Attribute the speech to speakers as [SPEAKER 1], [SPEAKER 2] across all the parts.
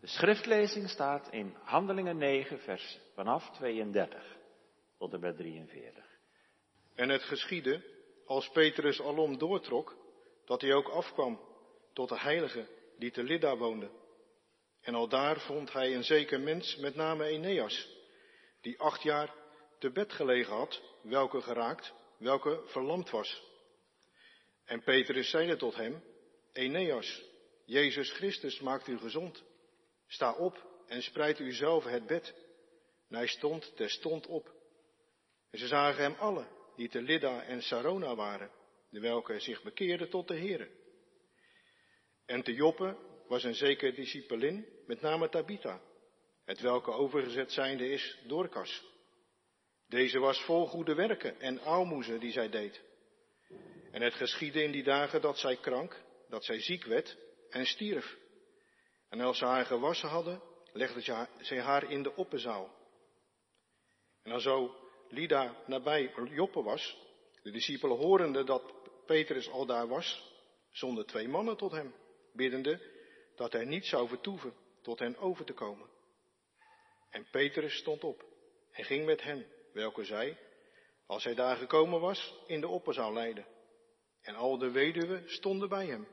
[SPEAKER 1] De schriftlezing staat in Handelingen 9, vers vanaf 32 tot en met 43.
[SPEAKER 2] En het geschiedde, als Petrus alom doortrok, dat hij ook afkwam tot de heilige die te Lydda woonde. En al daar vond hij een zeker mens met name Eneas, die acht jaar te bed gelegen had, welke geraakt, welke verlamd was. En Petrus zeide tot hem, Eneas, Jezus Christus maakt u gezond. Sta op en spreid u zelf het bed. En hij stond terstond op. En ze zagen hem alle, die te Lydda en Sarona waren, de welke zich bekeerden tot de Here. En te Joppe was een zeker discipelin, met name Tabitha, het welke overgezet zijnde is Dorcas. Deze was vol goede werken en aalmoezen die zij deed. En het geschiedde in die dagen dat zij krank, dat zij ziek werd en stierf. En als ze haar gewassen hadden, legden zij haar in de oppenzaal. En dan zo Lida nabij Joppe was, de discipelen horende dat Petrus al daar was, zonden twee mannen tot hem, biddende dat hij niet zou vertoeven tot hen over te komen. En Petrus stond op en ging met hen, welke zij, als hij daar gekomen was, in de opperzaal leiden. En al de weduwen stonden bij hem,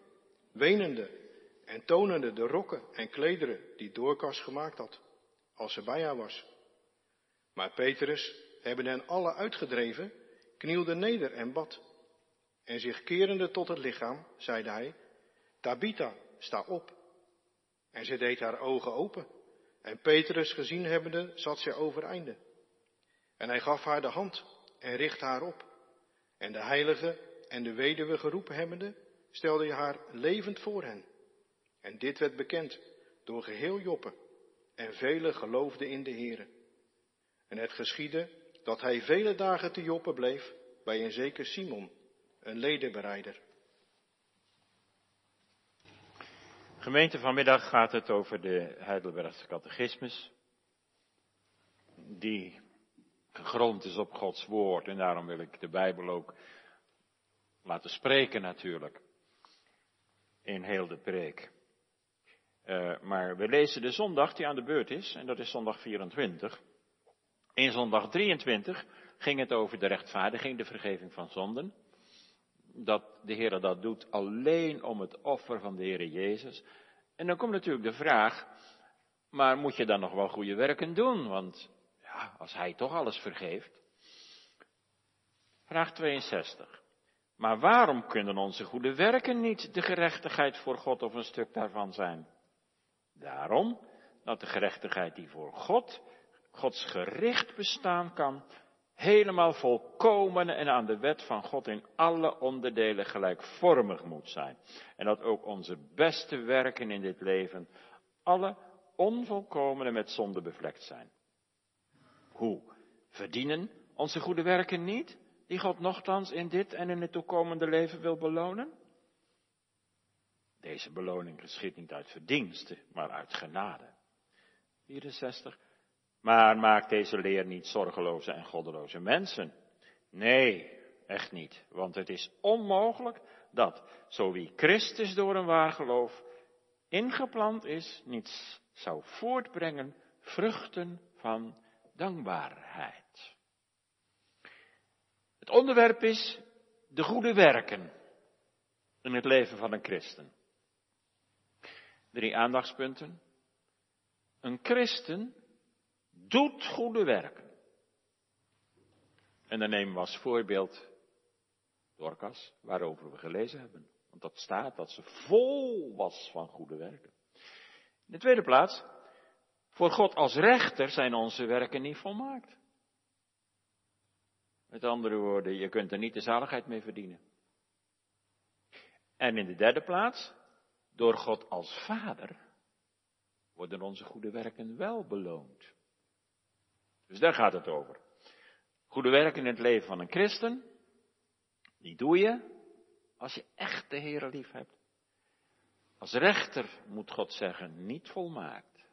[SPEAKER 2] wenende en tonende de rokken en klederen die Doorkas gemaakt had, als ze bij haar was. Maar Petrus, hebben hen alle uitgedreven, knielde neder en bad. En zich kerende tot het lichaam, zeide hij, Tabitha, sta op. En zij deed haar ogen open. En Petrus gezien hebbende, zat zij overeinde. En hij gaf haar de hand en richtte haar op. En de heilige en de weduwe geroepen hebbende, stelde haar levend voor hen. En dit werd bekend door geheel Joppe. En velen geloofden in de Here. En het geschiedde dat hij vele dagen te Joppe bleef bij een zeker Simon, een ledenbereider.
[SPEAKER 1] Gemeente, vanmiddag gaat het over de Heidelbergse catechismus, die gegrond is op Gods woord en daarom wil ik de Bijbel ook laten spreken natuurlijk, in heel de preek. Uh, maar we lezen de zondag die aan de beurt is, en dat is zondag 24. In zondag 23 ging het over de rechtvaardiging, de vergeving van zonden. Dat de Heer dat doet alleen om het offer van de Heer Jezus. En dan komt natuurlijk de vraag, maar moet je dan nog wel goede werken doen? Want ja, als Hij toch alles vergeeft. Vraag 62. Maar waarom kunnen onze goede werken niet de gerechtigheid voor God of een stuk daarvan zijn? Daarom dat de gerechtigheid die voor God Gods gericht bestaan kan, helemaal volkomen en aan de wet van God in alle onderdelen gelijkvormig moet zijn. En dat ook onze beste werken in dit leven alle onvolkomene met zonde bevlekt zijn. Hoe? Verdienen onze goede werken niet, die God nochtans in dit en in het toekomende leven wil belonen? Deze beloning geschiet niet uit verdiensten, maar uit genade. 64. Maar maak deze leer niet zorgeloze en goddeloze mensen. Nee, echt niet. Want het is onmogelijk dat, zo wie Christus door een waar geloof ingeplant is, niets zou voortbrengen vruchten van dankbaarheid. Het onderwerp is de goede werken in het leven van een christen. Drie aandachtspunten. Een christen doet goede werken. En dan nemen we als voorbeeld Dorcas, waarover we gelezen hebben. Want dat staat dat ze vol was van goede werken. In de tweede plaats, voor God als rechter zijn onze werken niet volmaakt. Met andere woorden, je kunt er niet de zaligheid mee verdienen. En in de derde plaats, door God als Vader worden onze goede werken wel beloond. Dus daar gaat het over. Goede werken in het leven van een christen, die doe je als je echt de Heer lief hebt. Als rechter moet God zeggen, niet volmaakt.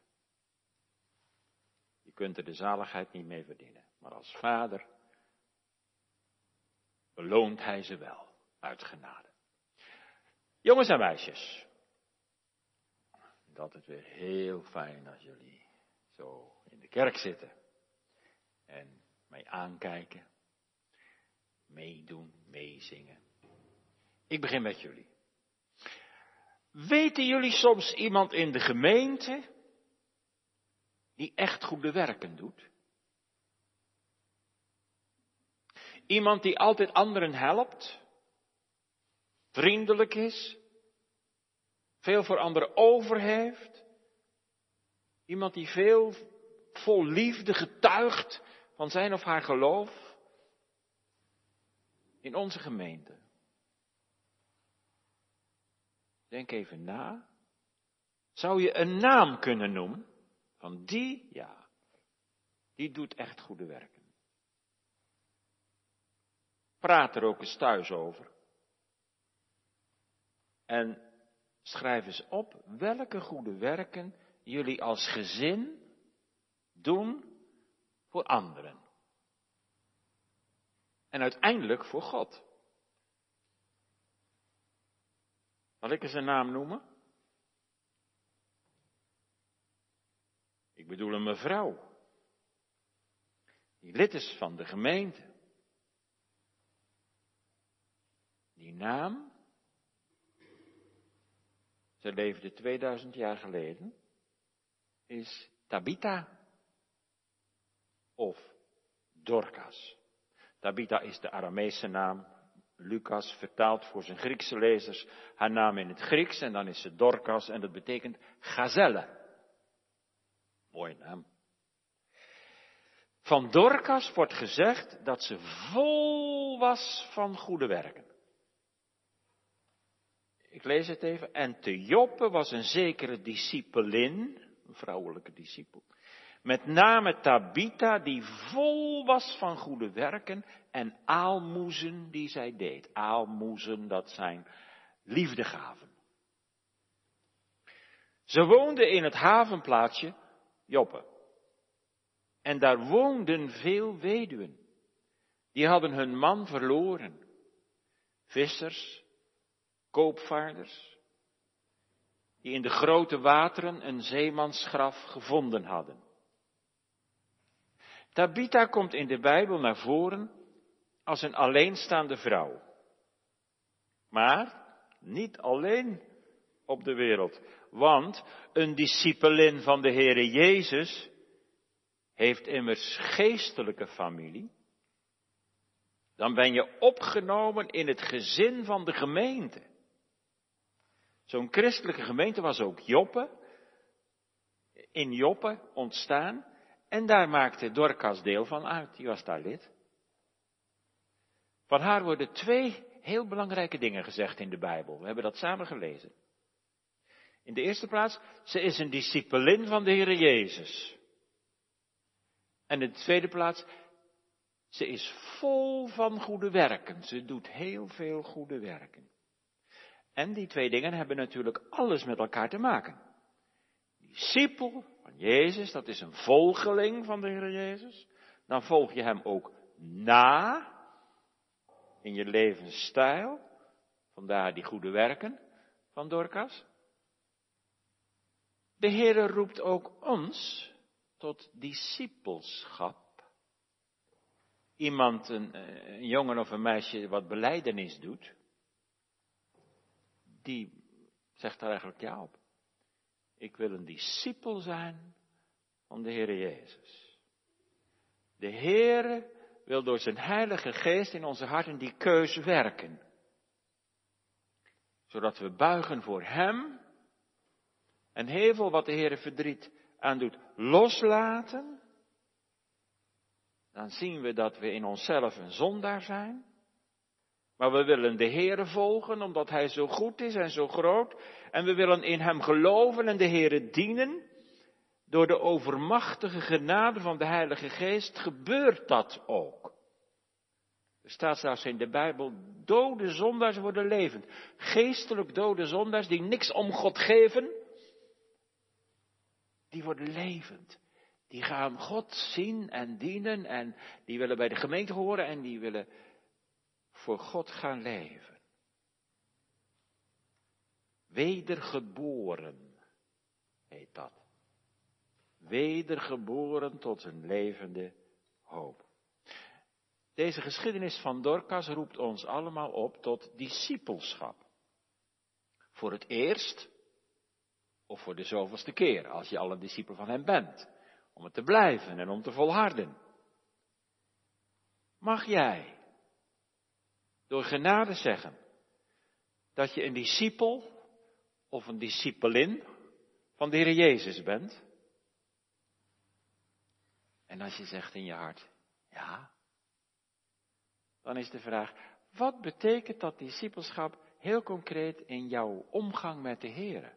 [SPEAKER 1] Je kunt er de zaligheid niet mee verdienen. Maar als vader beloont hij ze wel uit genade. Jongens en meisjes, het altijd weer heel fijn als jullie zo in de kerk zitten en mij aankijken, meedoen, meezingen. Ik begin met jullie. Weten jullie soms iemand in de gemeente die echt goede werken doet? Iemand die altijd anderen helpt, vriendelijk is, veel voor anderen over heeft. Iemand die veel vol liefde getuigt van zijn of haar geloof in onze gemeente. Denk even na. Zou je een naam kunnen noemen van die, ja, die doet echt goede werken. Praat er ook eens thuis over. En schrijf eens op welke goede werken jullie als gezin doen voor anderen. En uiteindelijk voor God. Zal ik eens een naam noemen? Ik bedoel een mevrouw. Die lid is van de gemeente. Die naam, ze leefde 2000 jaar geleden, is Tabitha of Dorcas. Tabitha is de Aramese naam. Lucas vertaalt voor zijn Griekse lezers haar naam in het Grieks en dan is ze Dorcas en dat betekent gazelle. Mooie naam. Van Dorcas wordt gezegd dat ze vol was van goede werken. Ik lees het even. En te Joppe was een zekere discipelin, een vrouwelijke discipel, met name Tabitha, die vol was van goede werken en aalmoezen die zij deed. Aalmoezen, dat zijn liefdegaven. Ze woonde in het havenplaatsje Joppe. En daar woonden veel weduwen. Die hadden hun man verloren. Vissers, koopvaarders, die in de grote wateren een zeemansgraf gevonden hadden. Tabitha komt in de Bijbel naar voren als een alleenstaande vrouw. Maar niet alleen op de wereld. Want een discipelin van de Heere Jezus heeft immers geestelijke familie. Dan ben je opgenomen in het gezin van de gemeente. Zo'n christelijke gemeente was ook Joppe, in Joppe ontstaan. En daar maakte Dorcas deel van uit, die was daar lid. Van haar worden twee heel belangrijke dingen gezegd in de Bijbel. We hebben dat samen gelezen. In de eerste plaats, ze is een discipelin van de Heer Jezus. En in de tweede plaats, ze is vol van goede werken. Ze doet heel veel goede werken. En die twee dingen hebben natuurlijk alles met elkaar te maken. Discipel van Jezus, dat is een volgeling van de Heer Jezus. Dan volg je hem ook na in je levensstijl. Vandaar die goede werken van Dorcas. De Heer roept ook ons tot discipelschap. Iemand, een, een jongen of een meisje wat beleidenis doet, die zegt daar eigenlijk ja op. Ik wil een discipel zijn van de Heer Jezus. De Heer wil door zijn Heilige Geest in onze harten die keuze werken. Zodat we buigen voor Hem en heel veel wat de Heer verdriet aandoet loslaten. Dan zien we dat we in onszelf een zondaar zijn. Maar we willen de Heere volgen omdat Hij zo goed is en zo groot. En we willen in Hem geloven en de Heere dienen. Door de overmachtige genade van de Heilige Geest gebeurt dat ook. Er staat zelfs in de Bijbel, dode zondaars worden levend. Geestelijk dode zondaars die niks om God geven, die worden levend. Die gaan God zien en dienen en die willen bij de gemeente horen en die willen voor God gaan leven. Wedergeboren. heet dat. Wedergeboren tot een levende hoop. Deze geschiedenis van Dorcas roept ons allemaal op tot discipelschap. Voor het eerst, of voor de zoveelste keer, als je al een discipel van hem bent. Om het te blijven en om te volharden. Mag jij door genade zeggen dat je een discipel of een discipelin van de Heer Jezus bent? En als je zegt in je hart, ja, dan is de vraag, wat betekent dat discipelschap heel concreet in jouw omgang met de Heer?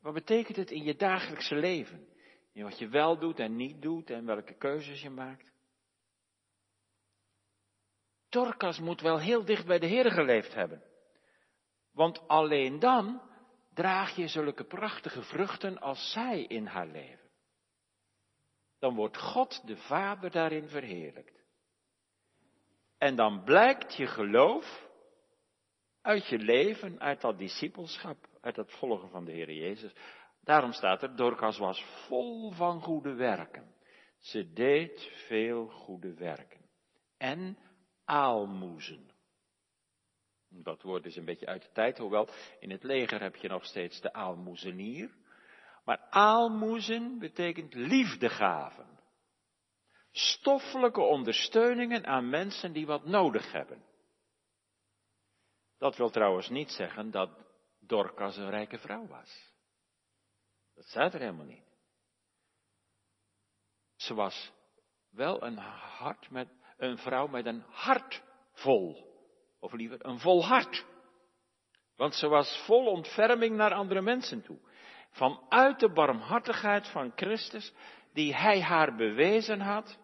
[SPEAKER 1] Wat betekent het in je dagelijkse leven? In wat je wel doet en niet doet en welke keuzes je maakt? Dorcas moet wel heel dicht bij de Heer geleefd hebben. Want alleen dan draag je zulke prachtige vruchten als zij in haar leven. Dan wordt God de Vader daarin verheerlijkt. En dan blijkt je geloof uit je leven, uit dat discipelschap, uit het volgen van de Heer Jezus. Daarom staat er, Dorcas was vol van goede werken. Ze deed veel goede werken. En aalmoezen. Dat woord is een beetje uit de tijd, hoewel in het leger heb je nog steeds de aalmoezenier. Maar aalmoezen betekent liefdegaven. Stoffelijke ondersteuningen aan mensen die wat nodig hebben. Dat wil trouwens niet zeggen dat Dorcas een rijke vrouw was. Dat staat er helemaal niet. Ze was wel een hart met, een vrouw met een hart vol. Of liever, een vol hart. Want ze was vol ontferming naar andere mensen toe. Vanuit de barmhartigheid van Christus, die hij haar bewezen had.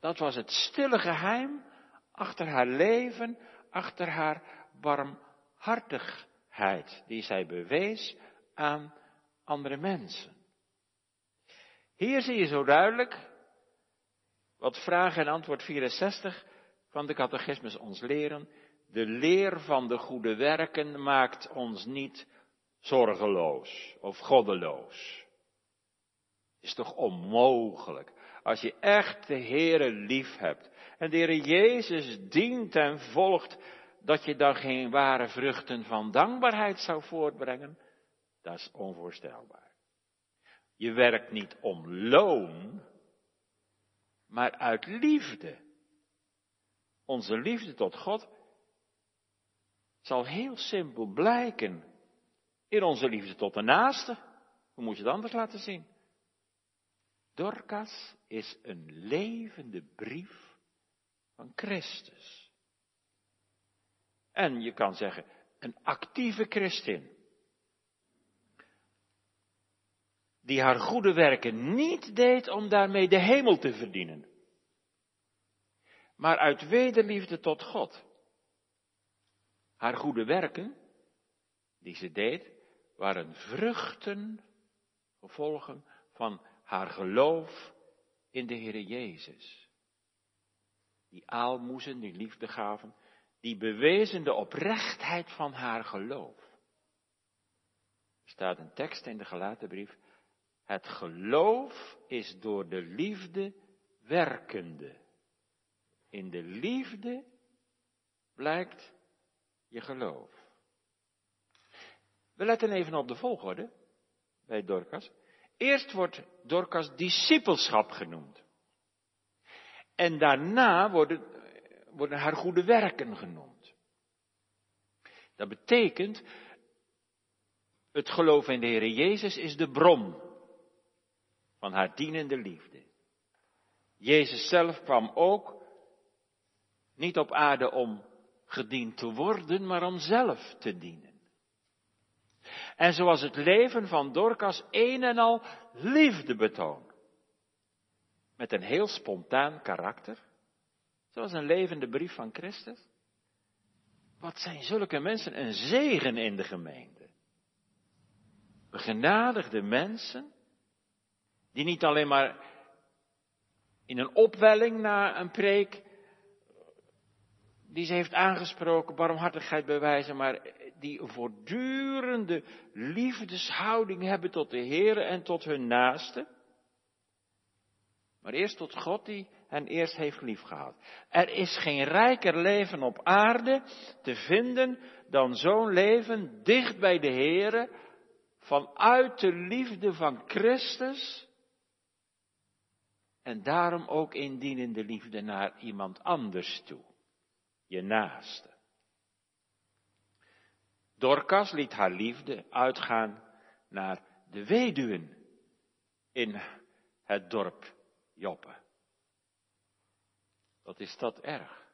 [SPEAKER 1] Dat was het stille geheim achter haar leven, achter haar barmhartigheid, die zij bewees aan andere mensen. Hier zie je zo duidelijk wat vraag en antwoord 64 van de catechismus ons leren. De leer van de goede werken maakt ons niet zorgeloos of goddeloos. Is toch onmogelijk. Als je echt de Heere lief hebt en de Heere Jezus dient en volgt, dat je dan geen ware vruchten van dankbaarheid zou voortbrengen, dat is onvoorstelbaar. Je werkt niet om loon, maar uit liefde. Onze liefde tot God zal heel simpel blijken in onze liefde tot de naaste. Hoe moet je het anders laten zien? Dorcas is een levende brief van Christus. En je kan zeggen, een actieve christin. Die haar goede werken niet deed om daarmee de hemel te verdienen. Maar uit wederliefde tot God. Haar goede werken, die ze deed, waren vruchten, gevolgen van haar geloof in de Heer Jezus. Die aalmoezen, die liefde gaven, die bewezen de oprechtheid van haar geloof. Er staat een tekst in de gelaten brief. Het geloof is door de liefde werkende. In de liefde blijkt je geloof. We letten even op de volgorde bij Dorcas. Eerst wordt Dorcas discipelschap genoemd. En daarna worden, worden haar goede werken genoemd. Dat betekent, het geloof in de Heer Jezus is de bron van haar dienende liefde. Jezus zelf kwam ook niet op aarde om gediend te worden, maar om zelf te dienen. En zoals het leven van Dorcas een en al liefde betoont. Met een heel spontaan karakter. Zoals een levende brief van Christus. Wat zijn zulke mensen een zegen in de gemeente. Begenadigde mensen. Die niet alleen maar in een opwelling na een preek die ze heeft aangesproken, barmhartigheid bewijzen, maar die een voortdurende liefdeshouding hebben tot de Heer en tot hun naaste. Maar eerst tot God die hen eerst heeft liefgehad. Er is geen rijker leven op aarde te vinden dan zo'n leven dicht bij de Heer, vanuit de liefde van Christus. En daarom ook indienende liefde naar iemand anders toe, je naaste. Dorcas liet haar liefde uitgaan naar de weduwen in het dorp Joppe. Wat is dat erg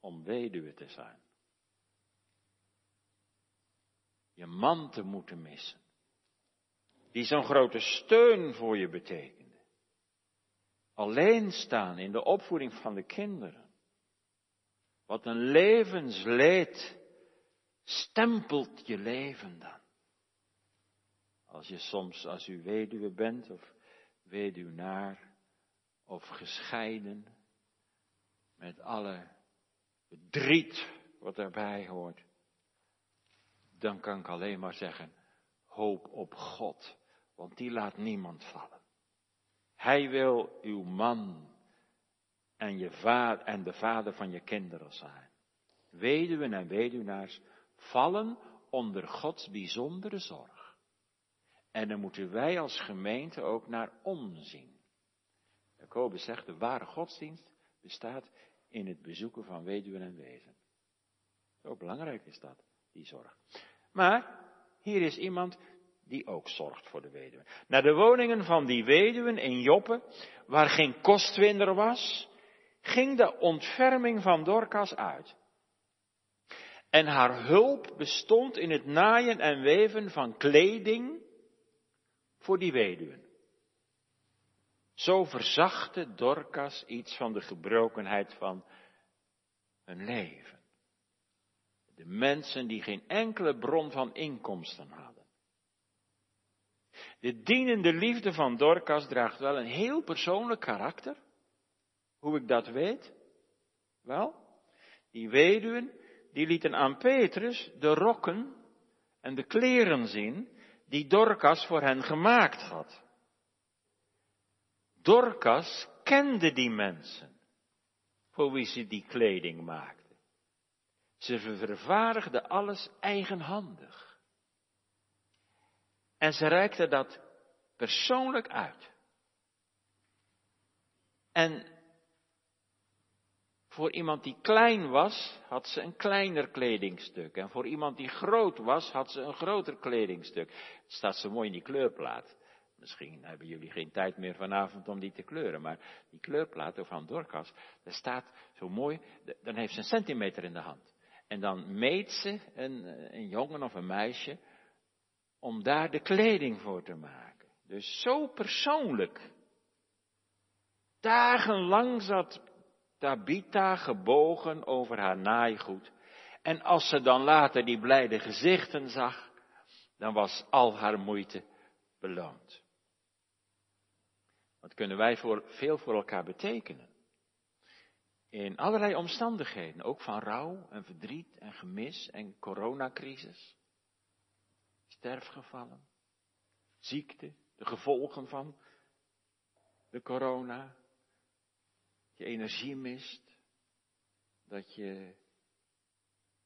[SPEAKER 1] om weduwe te zijn? Je man te moeten missen, die zo'n grote steun voor je betekende. Alleen staan in de opvoeding van de kinderen. Wat een levensleed stempelt je leven dan. Als je soms, als u weduwe bent of weduwnaar of gescheiden, met alle verdriet wat daarbij hoort, dan kan ik alleen maar zeggen, hoop op God, want die laat niemand vallen. Hij wil uw man en, je en de vader van je kinderen zijn. Weduwen en weduwnaars vallen onder Gods bijzondere zorg. En daar moeten wij als gemeente ook naar omzien. Jacobus zegt, de ware godsdienst bestaat in het bezoeken van weduwen en wezen. Zo belangrijk is dat, die zorg. Maar hier is iemand die ook zorgt voor de weduwen. Naar de woningen van die weduwen in Joppe, waar geen kostwinder was, ging de ontferming van Dorcas uit. En haar hulp bestond in het naaien en weven van kleding voor die weduwen. Zo verzachtte Dorcas iets van de gebrokenheid van hun leven. De mensen die geen enkele bron van inkomsten hadden. De dienende liefde van Dorcas draagt wel een heel persoonlijk karakter. Hoe ik dat weet? Wel, die weduwen, die lieten aan Petrus de rokken en de kleren zien die Dorcas voor hen gemaakt had. Dorcas kende die mensen voor wie ze die kleding maakte. Ze vervaardigde alles eigenhandig. En ze reikte dat persoonlijk uit. En voor iemand die klein was, had ze een kleiner kledingstuk. En voor iemand die groot was, had ze een groter kledingstuk. Het staat zo mooi in die kleurplaat. Misschien hebben jullie geen tijd meer vanavond om die te kleuren, maar die kleurplaat van Dorcas, daar staat zo mooi, dan heeft ze een centimeter in de hand. En dan meet ze een, een jongen of een meisje om daar de kleding voor te maken. Dus zo persoonlijk. Dagenlang zat Tabitha gebogen over haar naaigoed. En als ze dan later die blijde gezichten zag, dan was al haar moeite beloond. Wat kunnen wij voor, veel voor elkaar betekenen? In allerlei omstandigheden, ook van rouw en verdriet en gemis en coronacrisis. Sterfgevallen, ziekte, de gevolgen van de corona. Je energie mist, dat je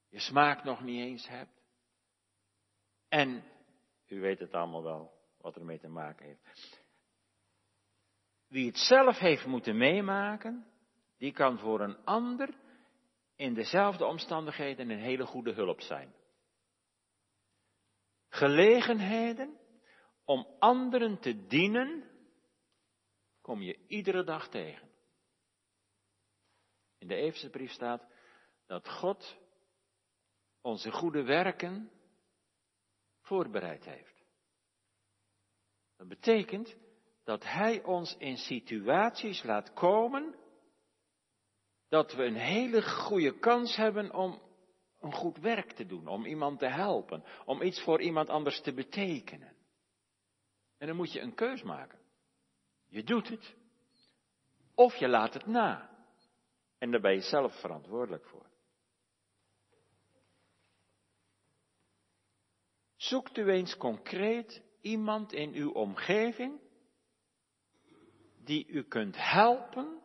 [SPEAKER 1] je smaak nog niet eens hebt. En u weet het allemaal wel, wat ermee te maken heeft. Wie het zelf heeft moeten meemaken, die kan voor een ander in dezelfde omstandigheden een hele goede hulp zijn. Gelegenheden om anderen te dienen, kom je iedere dag tegen. In de Eefse brief staat dat God onze goede werken voorbereid heeft. Dat betekent dat Hij ons in situaties laat komen dat we een hele goede kans hebben om een goed werk te doen, om iemand te helpen, om iets voor iemand anders te betekenen. En dan moet je een keus maken. Je doet het, of je laat het na. En daar ben je zelf verantwoordelijk voor. Zoekt u eens concreet iemand in uw omgeving die u kunt helpen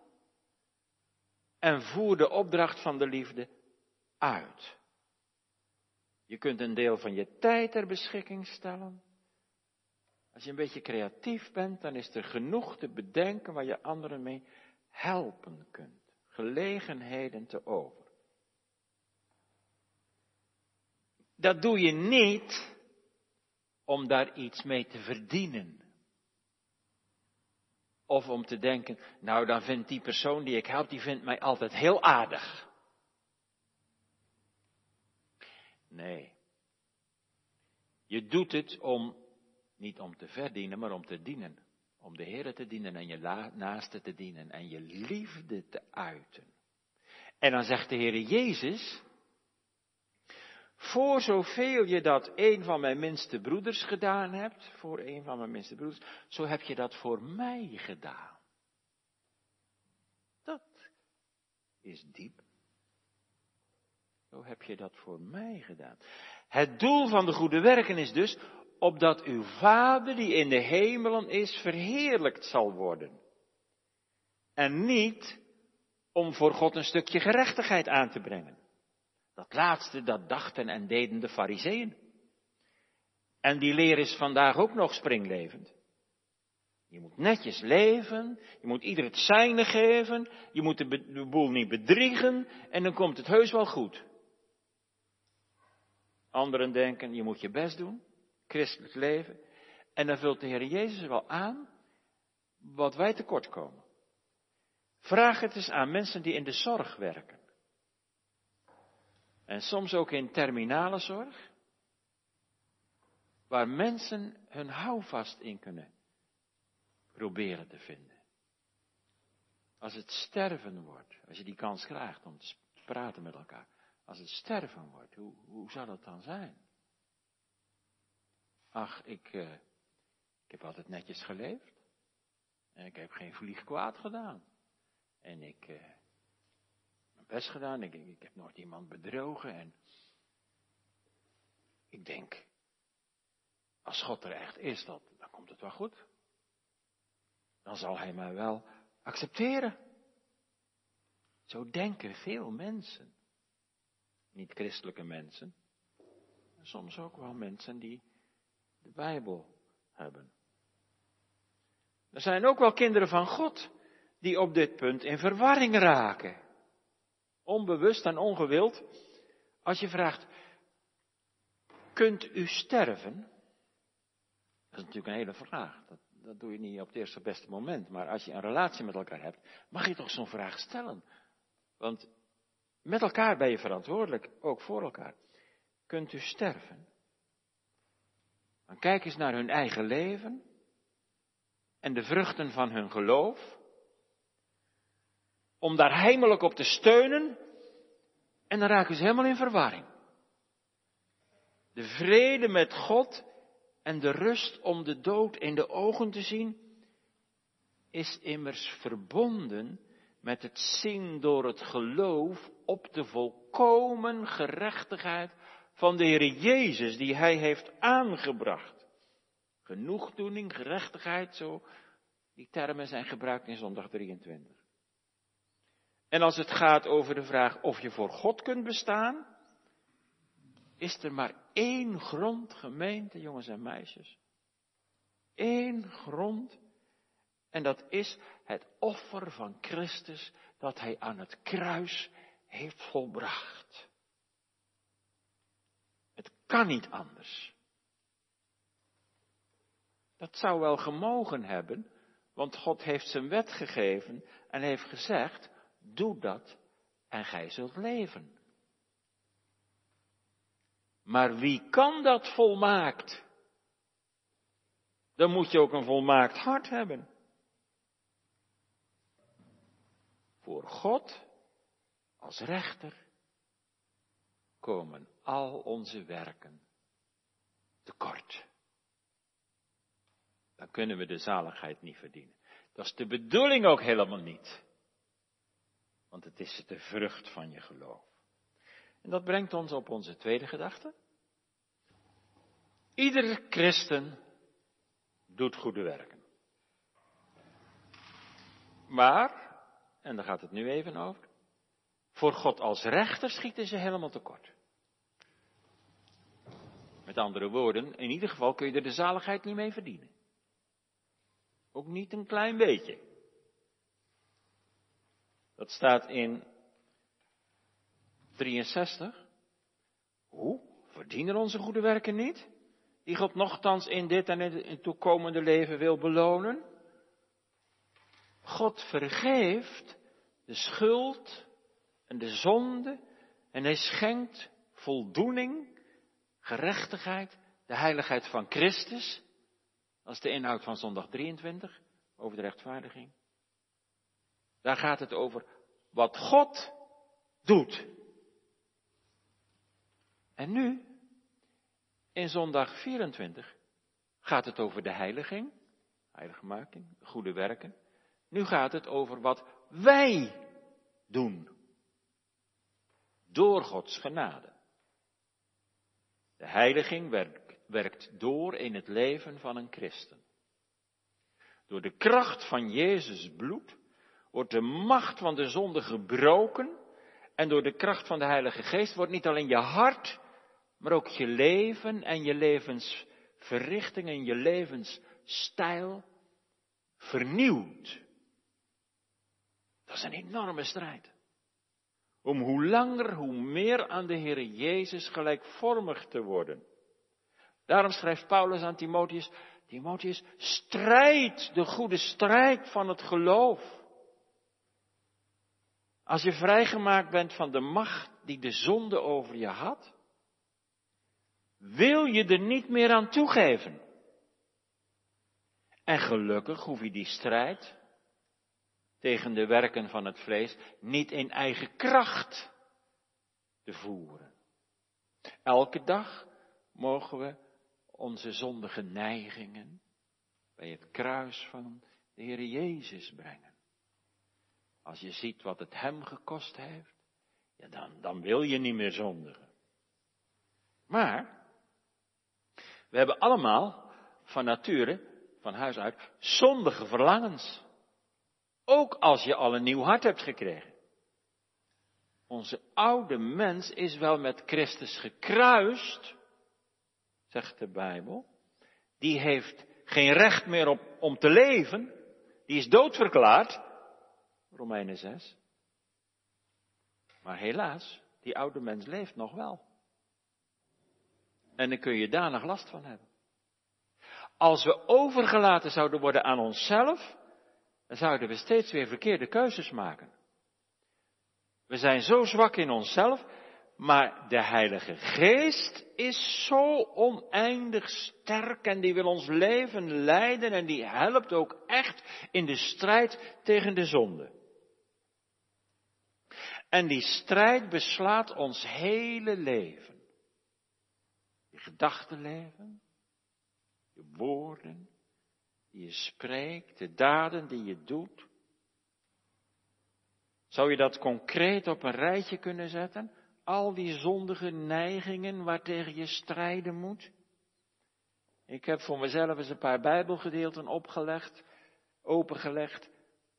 [SPEAKER 1] en voer de opdracht van de liefde uit. Je kunt een deel van je tijd ter beschikking stellen. Als je een beetje creatief bent, dan is er genoeg te bedenken waar je anderen mee helpen kunt. Gelegenheden te over. Dat doe je niet om daar iets mee te verdienen. Of om te denken, nou dan vindt die persoon die ik help, die vindt mij altijd heel aardig. Nee. Je doet het om, niet om te verdienen, maar om te dienen. Om de Heer te dienen en je naaste te dienen en je liefde te uiten. En dan zegt de Heer Jezus, voor zoveel je dat een van mijn minste broeders gedaan hebt, voor een van mijn minste broeders, zo heb je dat voor mij gedaan. Dat is diep. Zo heb je dat voor mij gedaan. Het doel van de goede werken is dus opdat uw Vader die in de hemelen is verheerlijkt zal worden. En niet om voor God een stukje gerechtigheid aan te brengen. Dat laatste, dat dachten en deden de fariseeën. En die leer is vandaag ook nog springlevend. Je moet netjes leven, je moet ieder het zijne geven, je moet de, de boel niet bedriegen en dan komt het heus wel goed. Anderen denken, je moet je best doen, christelijk leven, en dan vult de Heer Jezus wel aan wat wij tekort komen. Vraag het eens aan mensen die in de zorg werken. En soms ook in terminale zorg, waar mensen hun houvast in kunnen proberen te vinden. Als het sterven wordt, als je die kans krijgt om te praten met elkaar, als het sterven wordt, hoe, hoe zou dat dan zijn? Ach, ik, uh, ik heb altijd netjes geleefd. En ik heb geen vlieg kwaad gedaan. En ik, uh, best gedaan. Ik, ik heb nooit iemand bedrogen. En ik denk, als God er echt is, dan komt het wel goed. Dan zal hij mij wel accepteren. Zo denken veel mensen. Niet christelijke mensen. Soms ook wel mensen die de Bijbel hebben. Er zijn ook wel kinderen van God die op dit punt in verwarring raken onbewust en ongewild, als je vraagt, kunt u sterven? Dat is natuurlijk een hele vraag. Dat, dat doe je niet op het eerste beste moment. Maar als je een relatie met elkaar hebt, mag je toch zo'n vraag stellen. Want met elkaar ben je verantwoordelijk, ook voor elkaar. Kunt u sterven? Dan kijk eens naar hun eigen leven en de vruchten van hun geloof om daar heimelijk op te steunen. En dan raken ze helemaal in verwarring. De vrede met God en de rust om de dood in de ogen te zien, is immers verbonden met het zien door het geloof op de volkomen gerechtigheid van de Heer Jezus die Hij heeft aangebracht. Genoegdoening, gerechtigheid, zo, die termen zijn gebruikt in zondag 23. En als het gaat over de vraag of je voor God kunt bestaan, is er maar één grond, gemeente, jongens en meisjes. Eén grond. En dat is het offer van Christus dat hij aan het kruis heeft volbracht. Het kan niet anders. Dat zou wel gemogen hebben, want God heeft zijn wet gegeven en heeft gezegd, Doe dat en gij zult leven. Maar wie kan dat volmaakt? Dan moet je ook een volmaakt hart hebben. Voor God als rechter komen al onze werken tekort. Dan kunnen we de zaligheid niet verdienen. Dat is de bedoeling ook helemaal niet. Want het is de vrucht van je geloof. En dat brengt ons op onze tweede gedachte. Ieder christen doet goede werken. Maar, en daar gaat het nu even over, voor God als rechter schieten ze helemaal tekort. Met andere woorden, in ieder geval kun je er de zaligheid niet mee verdienen. Ook niet een klein beetje. Dat staat in 63. Hoe? Verdienen onze goede werken niet? Die God nogthans in dit en in het toekomende leven wil belonen? God vergeeft de schuld en de zonde en hij schenkt voldoening, gerechtigheid, de heiligheid van Christus. Dat is de inhoud van zondag 23 over de rechtvaardiging. Daar gaat het over wat God doet. En nu, in zondag 24, gaat het over de heiliging, heiligmaking, goede werken. Nu gaat het over wat wij doen. Door Gods genade. De heiliging werkt, werkt door in het leven van een christen. Door de kracht van Jezus bloed wordt de macht van de zonde gebroken en door de kracht van de Heilige Geest wordt niet alleen je hart, maar ook je leven en je levensverrichting en je levensstijl vernieuwd. Dat is een enorme strijd. Om hoe langer, hoe meer aan de Heer Jezus gelijkvormig te worden. Daarom schrijft Paulus aan Timotheus, Timotheus, strijd de goede strijd van het geloof. Als je vrijgemaakt bent van de macht die de zonde over je had, wil je er niet meer aan toegeven. En gelukkig hoef je die strijd tegen de werken van het vlees niet in eigen kracht te voeren. Elke dag mogen we onze zondige neigingen bij het kruis van de Heer Jezus brengen. Als je ziet wat het hem gekost heeft, ja dan, dan wil je niet meer zondigen. Maar, we hebben allemaal van nature, van huis uit, zondige verlangens. Ook als je al een nieuw hart hebt gekregen. Onze oude mens is wel met Christus gekruist, zegt de Bijbel. Die heeft geen recht meer op, om te leven. Die is doodverklaard. Romeinen 6. Maar helaas, die oude mens leeft nog wel. En dan kun je daar nog last van hebben. Als we overgelaten zouden worden aan onszelf, dan zouden we steeds weer verkeerde keuzes maken. We zijn zo zwak in onszelf, maar de Heilige Geest is zo oneindig sterk en die wil ons leven leiden en die helpt ook echt in de strijd tegen de zonde. En die strijd beslaat ons hele leven. Je gedachtenleven, je woorden, je spreekt, de daden die je doet. Zou je dat concreet op een rijtje kunnen zetten? Al die zondige neigingen waartegen je strijden moet? Ik heb voor mezelf eens een paar Bijbelgedeelten opgelegd, opengelegd,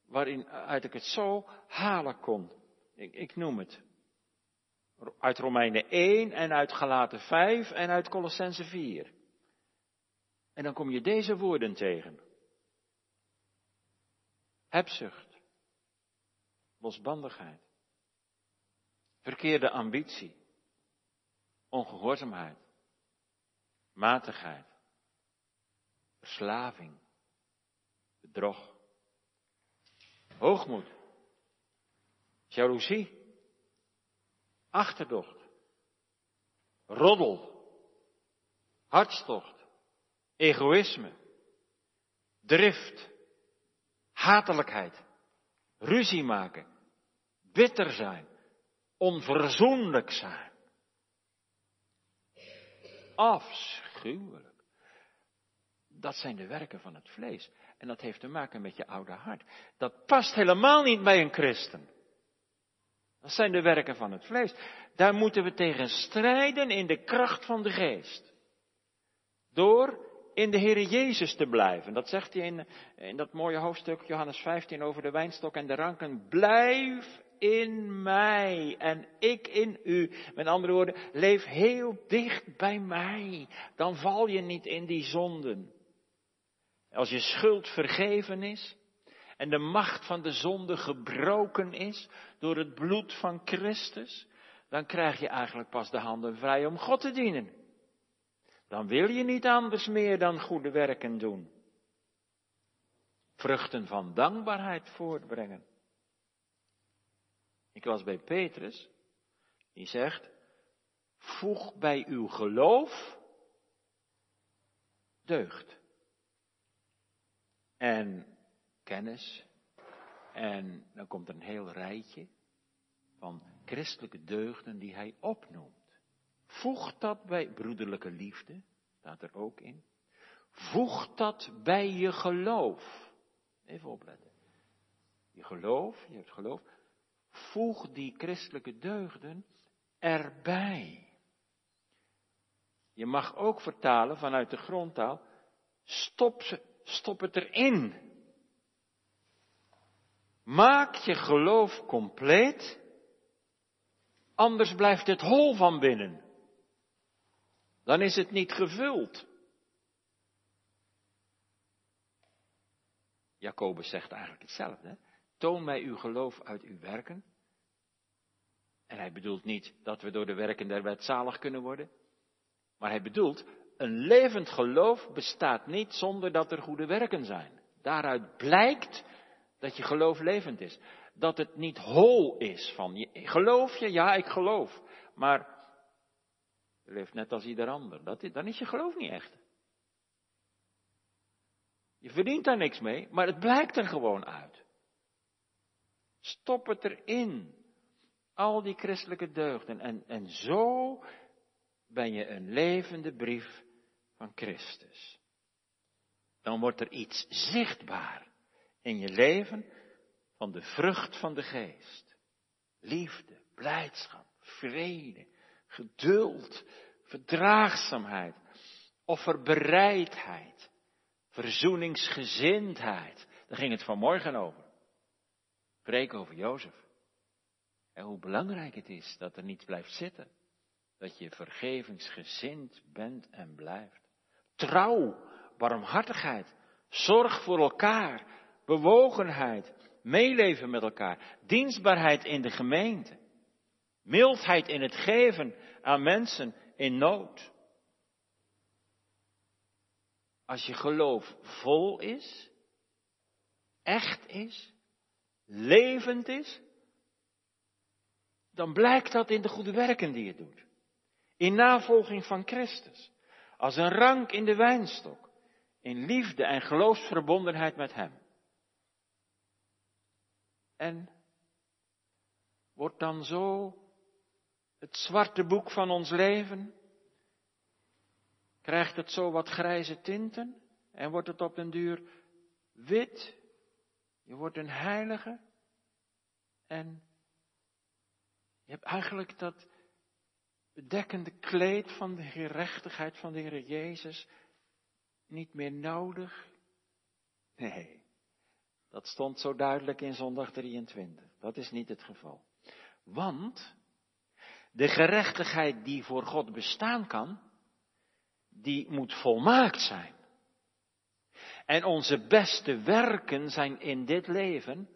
[SPEAKER 1] waarin uit ik het zo halen kon. Ik, ik noem het. Uit Romeinen 1 en uit Galaten 5 en uit Colossense 4. En dan kom je deze woorden tegen. Hebzucht. Losbandigheid. Verkeerde ambitie. Ongehoorzaamheid. Matigheid. Verslaving. Bedrog. Hoogmoed jaloezie, achterdocht, roddel, hartstocht, egoïsme, drift, hatelijkheid, ruzie maken, bitter zijn, onverzoenlijk zijn. Afschuwelijk. Dat zijn de werken van het vlees. En dat heeft te maken met je oude hart. Dat past helemaal niet bij een christen. Dat zijn de werken van het vlees. Daar moeten we tegen strijden in de kracht van de geest. Door in de Heer Jezus te blijven. Dat zegt hij in, in dat mooie hoofdstuk Johannes 15 over de wijnstok en de ranken. Blijf in mij en ik in u. Met andere woorden, leef heel dicht bij mij. Dan val je niet in die zonden. Als je schuld vergeven is en de macht van de zonde gebroken is door het bloed van Christus, dan krijg je eigenlijk pas de handen vrij om God te dienen. Dan wil je niet anders meer dan goede werken doen. Vruchten van dankbaarheid voortbrengen. Ik was bij Petrus, die zegt, voeg bij uw geloof deugd. En kennis. En dan komt er een heel rijtje van christelijke deugden die hij opnoemt. Voeg dat bij broederlijke liefde, staat er ook in. Voeg dat bij je geloof. Even opletten. Je geloof, je hebt geloof. Voeg die christelijke deugden erbij. Je mag ook vertalen vanuit de grondtaal. Stop, stop het erin. Maak je geloof compleet. Anders blijft het hol van binnen. Dan is het niet gevuld. Jacobus zegt eigenlijk hetzelfde. Toon mij uw geloof uit uw werken. En hij bedoelt niet dat we door de werken der wet zalig kunnen worden. Maar hij bedoelt, een levend geloof bestaat niet zonder dat er goede werken zijn. Daaruit blijkt dat je geloof levend is. Dat het niet hol is van, geloof je? Ja, ik geloof. Maar je leeft net als ieder ander. Dat, dan is je geloof niet echt. Je verdient daar niks mee, maar het blijkt er gewoon uit. Stop het erin. Al die christelijke deugden. En, en zo ben je een levende brief van Christus. Dan wordt er iets zichtbaar in je leven van de vrucht van de geest. Liefde, blijdschap, vrede, geduld, verdraagzaamheid, offerbereidheid, verzoeningsgezindheid. Daar ging het vanmorgen over. Preek over Jozef. En hoe belangrijk het is dat er niets blijft zitten. Dat je vergevingsgezind bent en blijft. Trouw, barmhartigheid, zorg voor elkaar, bewogenheid, meeleven met elkaar, dienstbaarheid in de gemeente, mildheid in het geven aan mensen in nood. Als je geloof vol is, echt is, levend is, dan blijkt dat in de goede werken die je doet. In navolging van Christus. Als een rank in de wijnstok. In liefde en geloofsverbondenheid met Hem. En wordt dan zo het zwarte boek van ons leven, krijgt het zo wat grijze tinten en wordt het op den duur wit. Je wordt een heilige en je hebt eigenlijk dat bedekkende kleed van de gerechtigheid van de Heer Jezus niet meer nodig. Nee, dat stond zo duidelijk in zondag 23. Dat is niet het geval. Want de gerechtigheid die voor God bestaan kan, die moet volmaakt zijn. En onze beste werken zijn in dit leven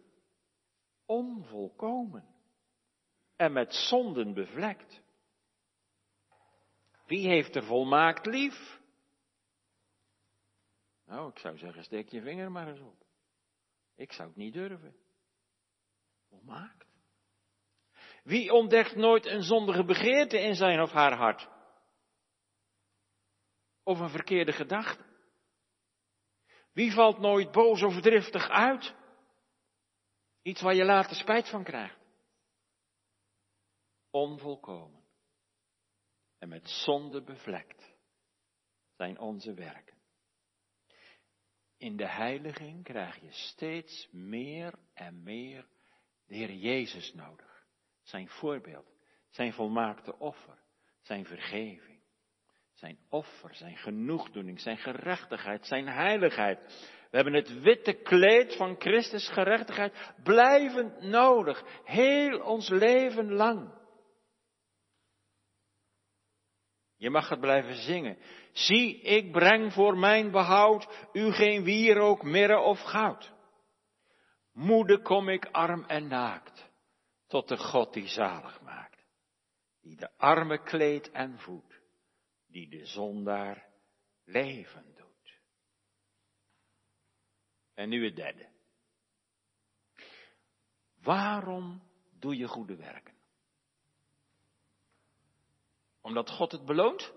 [SPEAKER 1] onvolkomen en met zonden bevlekt. Wie heeft er volmaakt lief? Nou, ik zou zeggen, steek je vinger maar eens op. Ik zou het niet durven. Volmaakt. Wie ontdekt nooit een zondige begeerte in zijn of haar hart? Of een verkeerde gedachte? Wie valt nooit boos of driftig uit? Iets waar je later spijt van krijgt. Onvolkomen. En met zonde bevlekt zijn onze werken. In de heiliging krijg je steeds meer en meer de Heer Jezus nodig. Zijn voorbeeld, zijn volmaakte offer, zijn vergeving, Zijn offer, zijn genoegdoening, zijn gerechtigheid, zijn heiligheid. We hebben het witte kleed van Christus gerechtigheid blijvend nodig, heel ons leven lang. Je mag het blijven zingen. Zie, ik breng voor mijn behoud u geen wierook, mirre of goud. Moede kom ik arm en naakt, tot de God die zalig maakt, die de arme kleedt en voedt, die de zondaar leven doet. En nu het derde. Waarom doe je goede werken? Omdat God het beloont?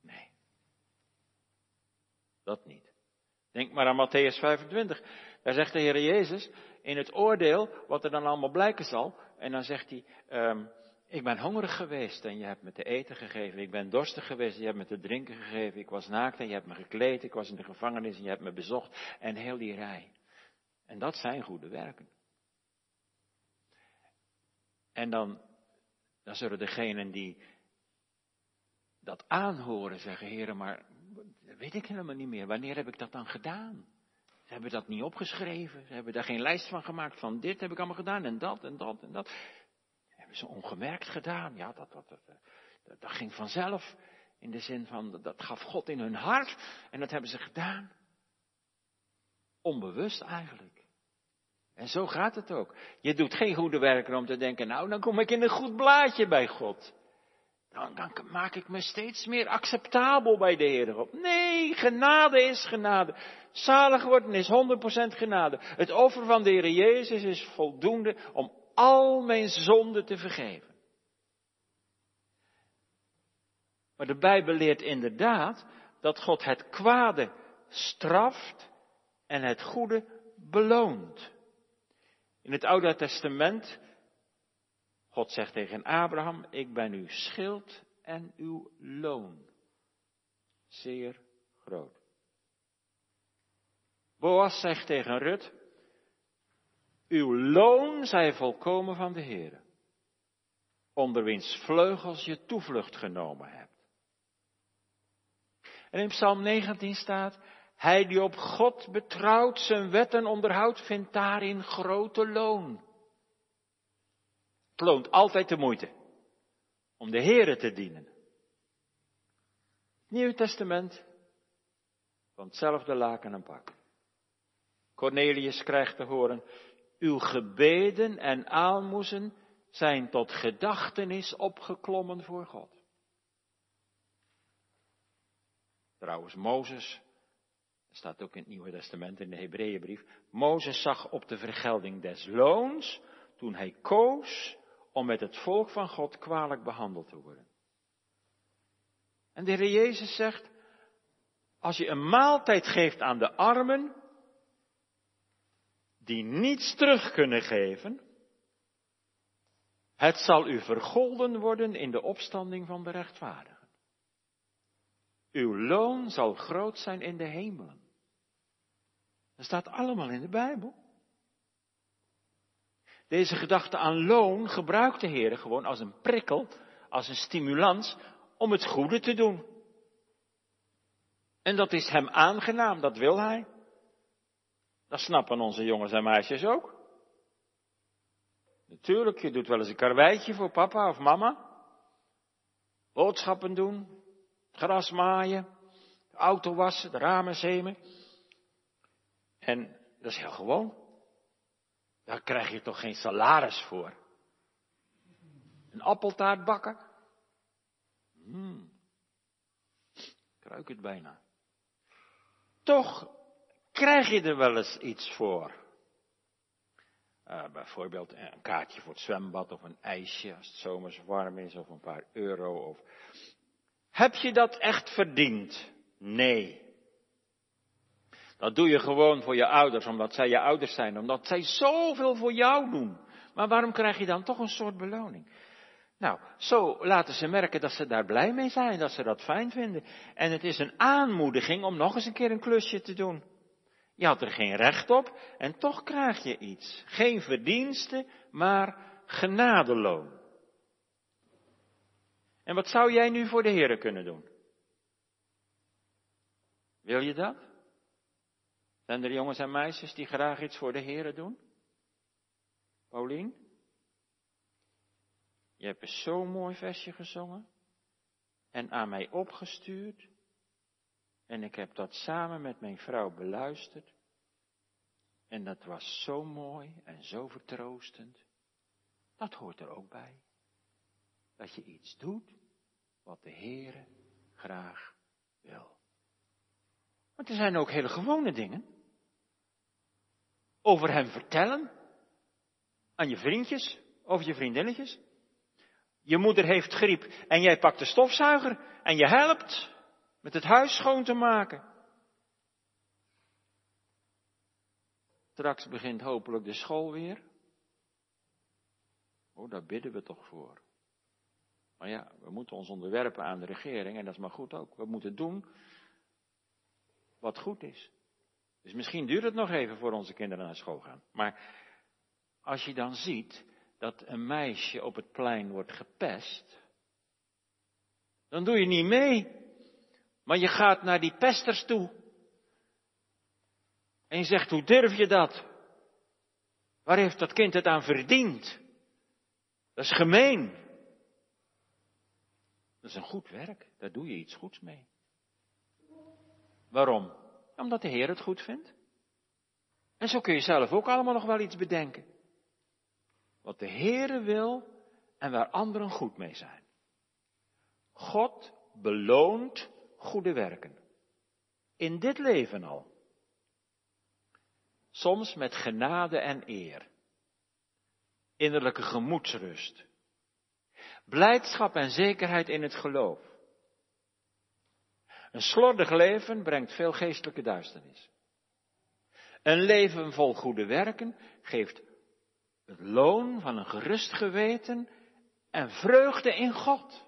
[SPEAKER 1] Nee. Dat niet. Denk maar aan Matthäus 25. Daar zegt de Heer Jezus in het oordeel wat er dan allemaal blijken zal. En dan zegt hij, um, ik ben hongerig geweest en je hebt me te eten gegeven. Ik ben dorstig geweest en je hebt me te drinken gegeven. Ik was naakt en je hebt me gekleed. Ik was in de gevangenis en je hebt me bezocht. En heel die rij. En dat zijn goede werken. En dan, dan zullen degenen die dat aanhoren zeggen, heren, maar weet ik helemaal niet meer. Wanneer heb ik dat dan gedaan? Ze hebben dat niet opgeschreven. Ze hebben daar geen lijst van gemaakt van dit heb ik allemaal gedaan en dat en dat en dat. hebben ze ongemerkt gedaan. Ja, dat, dat, dat, dat, dat ging vanzelf. In de zin van, dat gaf God in hun hart. En dat hebben ze gedaan. Onbewust eigenlijk. En zo gaat het ook. Je doet geen goede werken om te denken, nou, dan kom ik in een goed blaadje bij God. Dan, dan maak ik me steeds meer acceptabel bij de Heer. Nee, genade is genade. Zalig worden is 100% genade. Het offer van de Heer Jezus is voldoende om al mijn zonden te vergeven. Maar de Bijbel leert inderdaad dat God het kwade straft en het goede beloont. In het Oude Testament, God zegt tegen Abraham, ik ben uw schild en uw loon. Zeer groot. Boas zegt tegen Rut, uw loon zij volkomen van de Heer, onder wiens vleugels je toevlucht genomen hebt. En in Psalm 19 staat, hij die op God betrouwt, zijn wetten onderhoudt, vindt daarin grote loon. Het altijd de moeite om de Heere te dienen. Nieuw Testament van hetzelfde laken en pak. Cornelius krijgt te horen, uw gebeden en aalmoezen zijn tot gedachtenis opgeklommen voor God. Trouwens, Mozes staat ook in het Nieuwe Testament in de Hebreeënbrief. Mozes zag op de vergelding des loons toen hij koos om met het volk van God kwalijk behandeld te worden. En de Heer Jezus zegt, als je een maaltijd geeft aan de armen, die niets terug kunnen geven, het zal u vergolden worden in de opstanding van de rechtvaardigen. Uw loon zal groot zijn in de hemelen. Dat staat allemaal in de Bijbel. Deze gedachte aan loon gebruikt de Heer gewoon als een prikkel, als een stimulans om het goede te doen. En dat is hem aangenaam, dat wil hij. Dat snappen onze jongens en meisjes ook. Natuurlijk, je doet wel eens een karweitje voor papa of mama. Boodschappen doen, gras maaien, auto wassen, de ramen zemen. En dat is heel gewoon. Daar krijg je toch geen salaris voor. Een appeltaart bakken? Hmm. Ik ruik het bijna. Toch krijg je er wel eens iets voor. Uh, bijvoorbeeld een kaartje voor het zwembad of een ijsje als het zomers warm is of een paar euro. Of... Heb je dat echt verdiend? Nee. Dat doe je gewoon voor je ouders, omdat zij je ouders zijn, omdat zij zoveel voor jou doen. Maar waarom krijg je dan toch een soort beloning? Nou, zo laten ze merken dat ze daar blij mee zijn, dat ze dat fijn vinden. En het is een aanmoediging om nog eens een keer een klusje te doen. Je had er geen recht op en toch krijg je iets. Geen verdienste, maar genadeloon. En wat zou jij nu voor de Heer kunnen doen? Wil je dat? Zijn er jongens en meisjes die graag iets voor de Heer doen? Paulien? Je hebt een zo'n mooi versje gezongen en aan mij opgestuurd. En ik heb dat samen met mijn vrouw beluisterd. En dat was zo mooi en zo vertroostend. Dat hoort er ook bij. Dat je iets doet wat de Heere graag wil. Maar er zijn ook hele gewone dingen. Over hem vertellen. Aan je vriendjes, over je vriendinnetjes. Je moeder heeft griep en jij pakt de stofzuiger en je helpt met het huis schoon te maken. Straks begint hopelijk de school weer. Oh, daar bidden we toch voor. Maar ja, we moeten ons onderwerpen aan de regering en dat is maar goed ook. We moeten doen wat goed is. Dus misschien duurt het nog even voor onze kinderen naar school gaan. Maar als je dan ziet dat een meisje op het plein wordt gepest, dan doe je niet mee. Maar je gaat naar die pesters toe. En je zegt, hoe durf je dat? Waar heeft dat kind het aan verdiend? Dat is gemeen. Dat is een goed werk, daar doe je iets goeds mee. Waarom? Omdat de Heer het goed vindt. En zo kun je zelf ook allemaal nog wel iets bedenken. Wat de Heere wil en waar anderen goed mee zijn. God beloont goede werken. In dit leven al. Soms met genade en eer. Innerlijke gemoedsrust. Blijdschap en zekerheid in het geloof. Een slordig leven brengt veel geestelijke duisternis. Een leven vol goede werken geeft het loon van een gerust geweten en vreugde in God.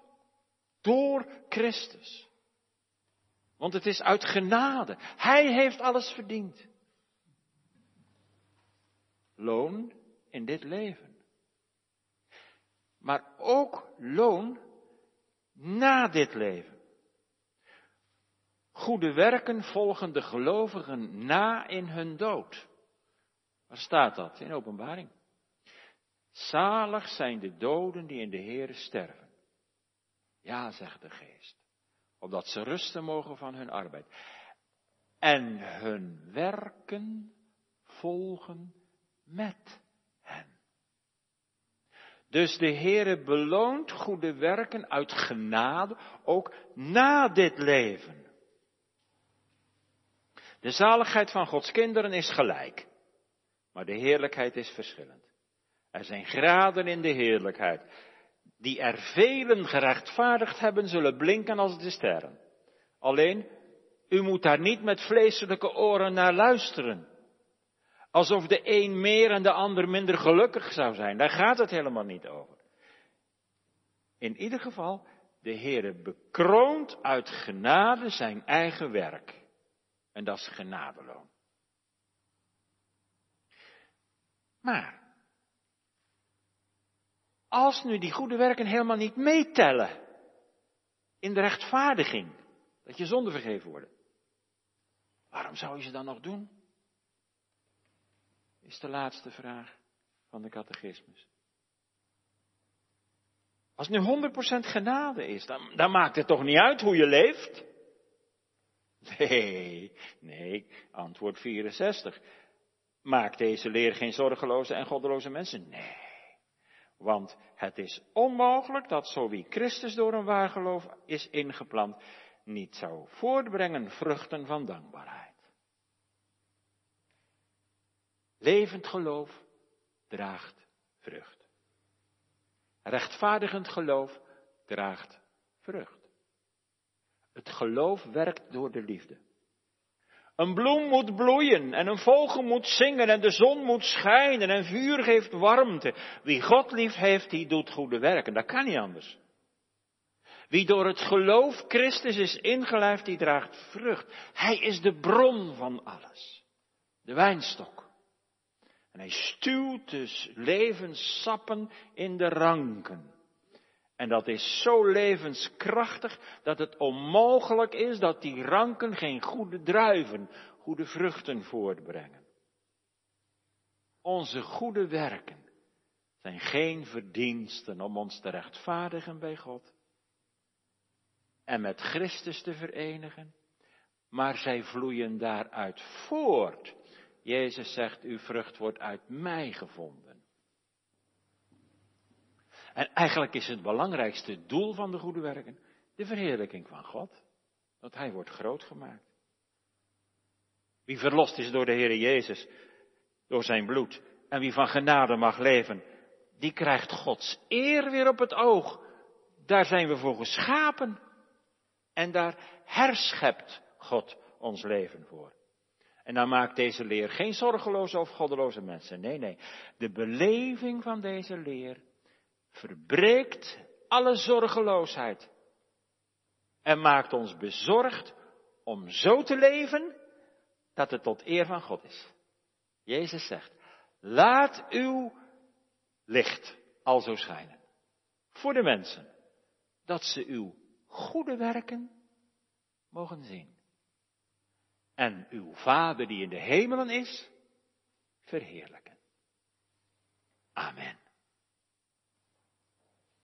[SPEAKER 1] Door Christus. Want het is uit genade. Hij heeft alles verdiend. Loon in dit leven. Maar ook loon na dit leven. Goede werken volgen de gelovigen na in hun dood. Waar staat dat? In openbaring. Zalig zijn de doden die in de Heere sterven. Ja, zegt de geest. Opdat ze rusten mogen van hun arbeid. En hun werken volgen met hen. Dus de Heere beloont goede werken uit genade, ook na dit leven. De zaligheid van Gods kinderen is gelijk, maar de heerlijkheid is verschillend. Er zijn graden in de heerlijkheid. Die er velen gerechtvaardigd hebben, zullen blinken als de sterren. Alleen, u moet daar niet met vleeselijke oren naar luisteren. Alsof de een meer en de ander minder gelukkig zou zijn. Daar gaat het helemaal niet over. In ieder geval, de Heere bekroont uit genade zijn eigen werk. En dat is genadeloon. Maar, als nu die goede werken helemaal niet meetellen in de rechtvaardiging, dat je zonde vergeven worden, waarom zou je ze dan nog doen? Is de laatste vraag van de catechismus. Als nu 100% genade is, dan, dan maakt het toch niet uit hoe je leeft? Nee, nee, antwoord 64. Maakt deze leer geen zorgeloze en goddeloze mensen? Nee. Want het is onmogelijk dat zo wie Christus door een waar geloof is ingeplant, niet zou voortbrengen vruchten van dankbaarheid. Levend geloof draagt vrucht. Rechtvaardigend geloof draagt vrucht. Het geloof werkt door de liefde. Een bloem moet bloeien en een vogel moet zingen en de zon moet schijnen en vuur geeft warmte. Wie God lief heeft, die doet goede werken. Dat kan niet anders. Wie door het geloof Christus is ingelijfd, die draagt vrucht. Hij is de bron van alles. De wijnstok. En hij stuwt dus levenssappen in de ranken. En dat is zo levenskrachtig dat het onmogelijk is dat die ranken geen goede druiven, goede vruchten voortbrengen. Onze goede werken zijn geen verdiensten om ons te rechtvaardigen bij God en met Christus te verenigen, maar zij vloeien daaruit voort. Jezus zegt, uw vrucht wordt uit mij gevonden. En eigenlijk is het belangrijkste doel van de goede werken de verheerlijking van God. Dat Hij wordt groot gemaakt. Wie verlost is door de Heer Jezus, door zijn bloed, en wie van genade mag leven, die krijgt Gods eer weer op het oog. Daar zijn we voor geschapen. En daar herschept God ons leven voor. En dan maakt deze leer geen zorgeloze of goddeloze mensen. Nee, nee. De beleving van deze leer verbreekt alle zorgeloosheid. En maakt ons bezorgd om zo te leven dat het tot eer van God is. Jezus zegt, laat uw licht alzo schijnen. Voor de mensen. Dat ze uw goede werken mogen zien. En uw Vader die in de hemelen is, verheerlijken. Amen.